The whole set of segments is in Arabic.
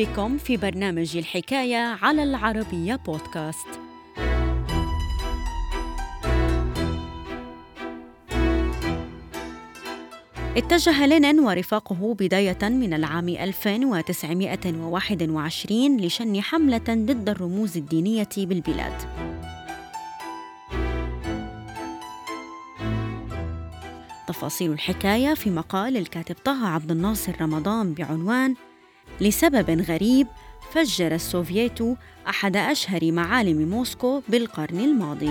بكم في برنامج الحكاية على العربية بودكاست. اتجه لينين ورفاقه بداية من العام 1921 لشن حملة ضد الرموز الدينية بالبلاد. تفاصيل الحكاية في مقال الكاتب طه عبد الناصر رمضان بعنوان لسبب غريب فجر السوفييت أحد أشهر معالم موسكو بالقرن الماضي.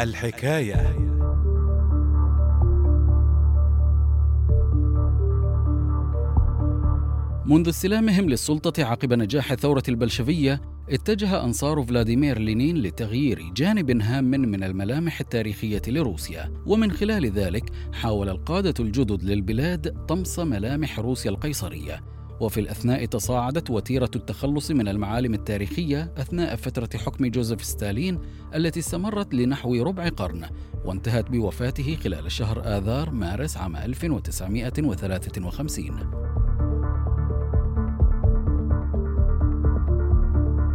الحكاية منذ استلامهم للسلطة عقب نجاح الثورة البلشفية اتجه أنصار فلاديمير لينين لتغيير جانب هام من الملامح التاريخية لروسيا ومن خلال ذلك حاول القادة الجدد للبلاد طمس ملامح روسيا القيصرية. وفي الأثناء تصاعدت وتيرة التخلص من المعالم التاريخية أثناء فترة حكم جوزيف ستالين التي استمرت لنحو ربع قرن وانتهت بوفاته خلال شهر آذار مارس عام 1953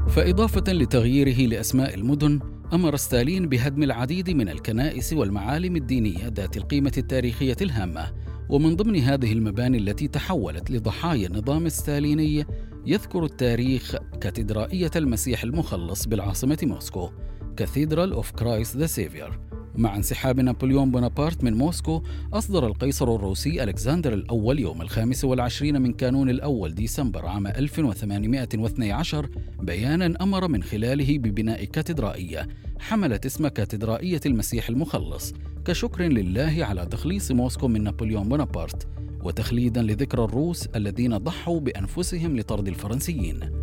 فإضافة لتغييره لأسماء المدن أمر ستالين بهدم العديد من الكنائس والمعالم الدينية ذات القيمة التاريخية الهامة. ومن ضمن هذه المباني التي تحولت لضحايا النظام الستاليني يذكر التاريخ كاتدرائية المسيح المخلص بالعاصمة موسكو Cathedral of Christ the Saviour مع انسحاب نابليون بونابرت من موسكو أصدر القيصر الروسي ألكسندر الأول يوم الخامس والعشرين من كانون الأول ديسمبر عام 1812 بيانا أمر من خلاله ببناء كاتدرائية. حملت اسم كاتدرائية المسيح المخلص كشكر لله على تخليص موسكو من نابليون بونابرت وتخليدا لذكرى الروس الذين ضحوا بأنفسهم لطرد الفرنسيين.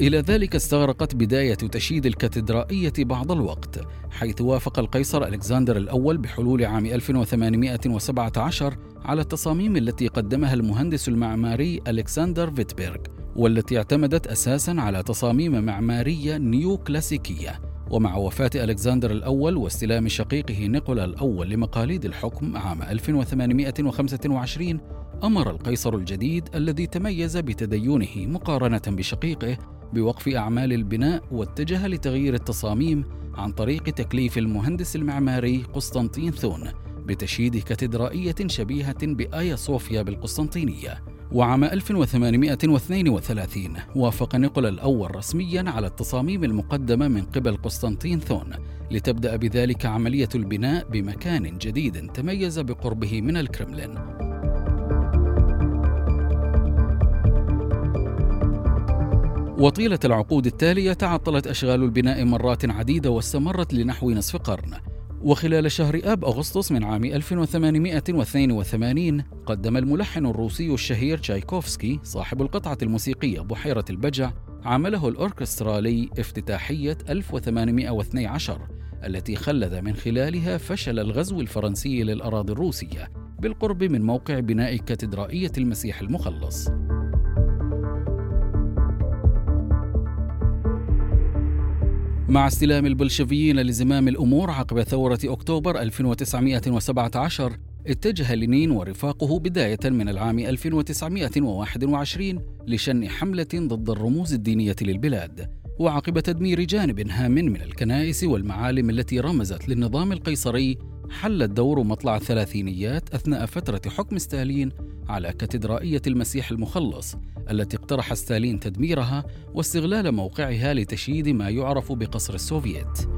إلى ذلك استغرقت بداية تشييد الكاتدرائية بعض الوقت حيث وافق القيصر ألكسندر الأول بحلول عام 1817 على التصاميم التي قدمها المهندس المعماري ألكسندر فيتبرغ والتي اعتمدت أساسا على تصاميم معمارية نيو كلاسيكية ومع وفاة ألكسندر الأول واستلام شقيقه نيكولا الأول لمقاليد الحكم عام 1825 أمر القيصر الجديد الذي تميز بتدينه مقارنة بشقيقه بوقف أعمال البناء واتجه لتغيير التصاميم عن طريق تكليف المهندس المعماري قسطنطين ثون بتشييد كاتدرائية شبيهة بآيا صوفيا بالقسطنطينية. وعام 1832 وافق نيقولا الأول رسميا على التصاميم المقدمة من قبل قسطنطين ثون لتبدأ بذلك عملية البناء بمكان جديد تميز بقربه من الكرملين. وطيلة العقود التالية تعطلت أشغال البناء مرات عديدة واستمرت لنحو نصف قرن. وخلال شهر آب أغسطس من عام 1882 قدم الملحن الروسي الشهير تشايكوفسكي صاحب القطعة الموسيقية بحيرة البجع عمله الأوركسترالي افتتاحية 1812 التي خلد من خلالها فشل الغزو الفرنسي للأراضي الروسية بالقرب من موقع بناء كاتدرائية المسيح المخلص. مع استلام البلشفيين لزمام الأمور عقب ثورة أكتوبر 1917 اتجه لينين ورفاقه بداية من العام 1921 لشن حملة ضد الرموز الدينية للبلاد وعقب تدمير جانب هام من الكنائس والمعالم التي رمزت للنظام القيصري حل الدور مطلع الثلاثينيات أثناء فترة حكم ستالين على كاتدرائية المسيح المخلص التي اقترح ستالين تدميرها واستغلال موقعها لتشييد ما يعرف بقصر السوفييت.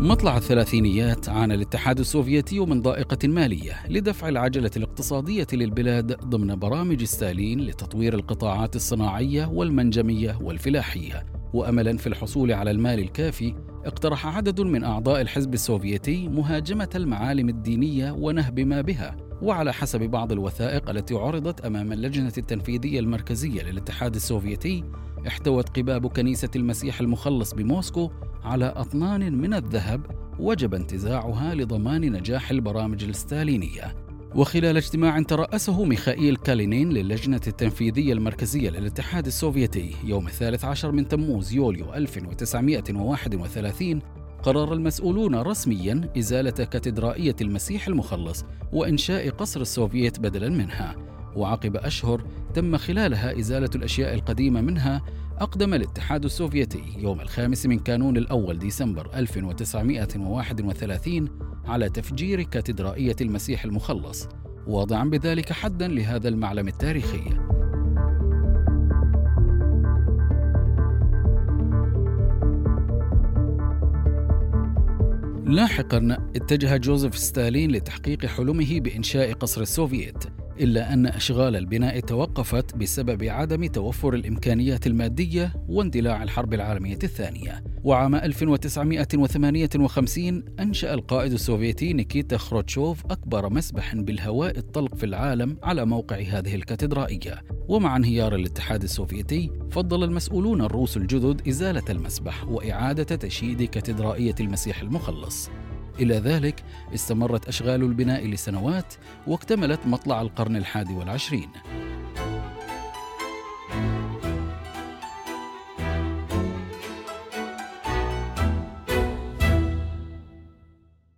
مطلع الثلاثينيات عانى الاتحاد السوفيتي من ضائقة مالية لدفع العجلة الاقتصادية للبلاد ضمن برامج ستالين لتطوير القطاعات الصناعية والمنجمية والفلاحية واملا في الحصول على المال الكافي اقترح عدد من أعضاء الحزب السوفيتي مهاجمة المعالم الدينية ونهب ما بها. وعلى حسب بعض الوثائق التي عرضت أمام اللجنة التنفيذية المركزية للاتحاد السوفيتي احتوت قباب كنيسة المسيح المخلص بموسكو على أطنان من الذهب وجب انتزاعها لضمان نجاح البرامج الستالينية. وخلال اجتماع ترأسه ميخائيل كالينين للجنة التنفيذية المركزية للاتحاد السوفيتي يوم الثالث عشر من تموز يوليو 1931 قرر المسؤولون رسميا إزالة كاتدرائية المسيح المخلص وإنشاء قصر السوفييت بدلا منها. وعقب أشهر تم خلالها إزالة الأشياء القديمة منها أقدم الاتحاد السوفيتي يوم الخامس من كانون الأول ديسمبر 1931 على تفجير كاتدرائية المسيح المخلص واضعا بذلك حدا لهذا المعلم التاريخي. لاحقا اتجه جوزيف ستالين لتحقيق حلمه بإنشاء قصر السوفييت إلا أن أشغال البناء توقفت بسبب عدم توفر الإمكانيات المادية واندلاع الحرب العالمية الثانية. وعام 1958 أنشأ القائد السوفيتي نيكيتا خروتشوف أكبر مسبح بالهواء الطلق في العالم على موقع هذه الكاتدرائية. ومع انهيار الاتحاد السوفيتي فضل المسؤولون الروس الجدد إزالة المسبح وإعادة تشييد كاتدرائية المسيح المخلص. إلى ذلك استمرت أشغال البناء لسنوات واكتملت مطلع القرن الحادي والعشرين.